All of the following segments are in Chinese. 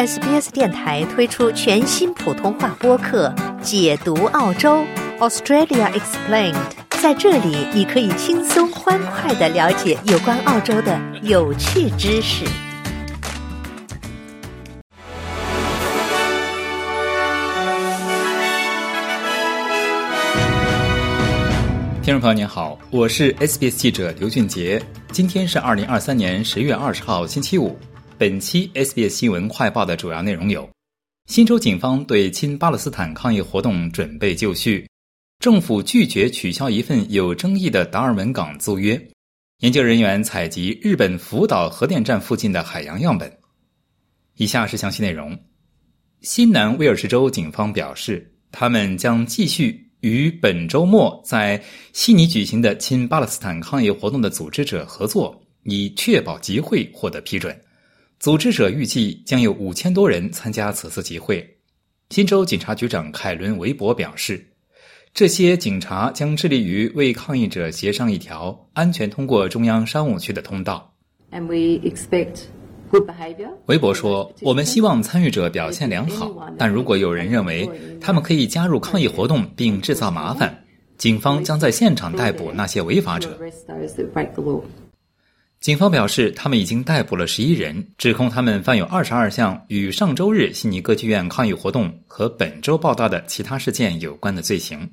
SBS 电台推出全新普通话播客《解读澳洲 Australia Explained》。在这里，你可以轻松欢快的了解有关澳洲的有趣知识。听众朋友您好，我是 SBS 记者刘俊杰。今天是二零二三年十月二十号，星期五。本期 SBS 新闻快报的主要内容有：新州警方对亲巴勒斯坦抗议活动准备就绪；政府拒绝取消一份有争议的达尔文港租约；研究人员采集日本福岛核电站附近的海洋样本。以下是详细内容。新南威尔士州警方表示，他们将继续与本周末在悉尼举行的亲巴勒斯坦抗议活动的组织者合作，以确保集会获得批准。组织者预计将有五千多人参加此次集会。新州警察局长凯伦·韦伯表示，这些警察将致力于为抗议者协商一条安全通过中央商务区的通道。韦伯说：“我们希望参与者表现良好，但如果有人认为他们可以加入抗议活动并制造麻烦，警方将在现场逮捕那些违法者。”警方表示，他们已经逮捕了十一人，指控他们犯有二十二项与上周日悉尼歌剧院抗议活动和本周报道的其他事件有关的罪行。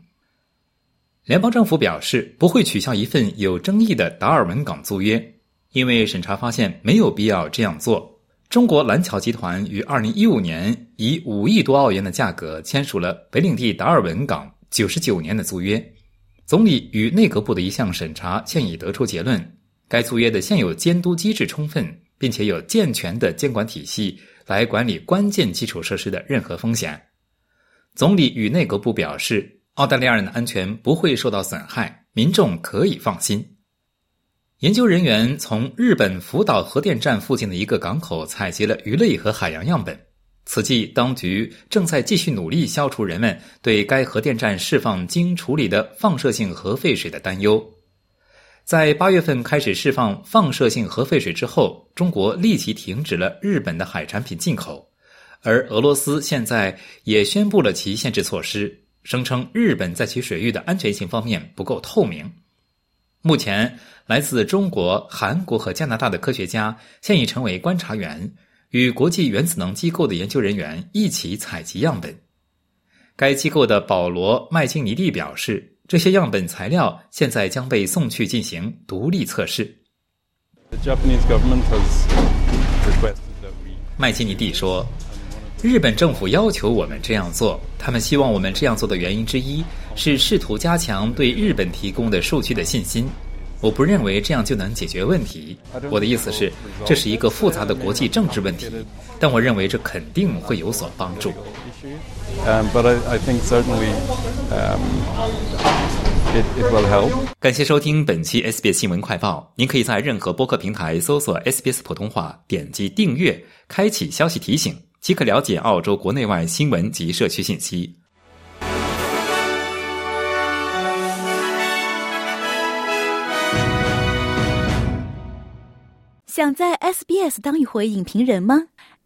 联邦政府表示不会取消一份有争议的达尔文港租约，因为审查发现没有必要这样做。中国蓝桥集团于二零一五年以五亿多澳元的价格签署了北领地达尔文港九十九年的租约。总理与内阁部的一项审查现已得出结论。该租约的现有监督机制充分，并且有健全的监管体系来管理关键基础设施的任何风险。总理与内阁部表示，澳大利亚人的安全不会受到损害，民众可以放心。研究人员从日本福岛核电站附近的一个港口采集了鱼类和海洋样本，此际当局正在继续努力消除人们对该核电站释放经处理的放射性核废水的担忧。在八月份开始释放放射性核废水之后，中国立即停止了日本的海产品进口，而俄罗斯现在也宣布了其限制措施，声称日本在其水域的安全性方面不够透明。目前，来自中国、韩国和加拿大的科学家现已成为观察员，与国际原子能机构的研究人员一起采集样本。该机构的保罗·麦金尼蒂表示。这些样本材料现在将被送去进行独立测试。麦基尼蒂说：“日本政府要求我们这样做，他们希望我们这样做的原因之一是试图加强对日本提供的数据的信心。我不认为这样就能解决问题。我的意思是，这是一个复杂的国际政治问题，但我认为这肯定会有所帮助。” But I think certainly it it will help. 感谢收听本期 SBS 新闻快报。您可以在任何播客平台搜索 SBS 普通话，点击订阅，开启消息提醒，即可了解澳洲国内外新闻及社区信息。想在 SBS 当一回影评人吗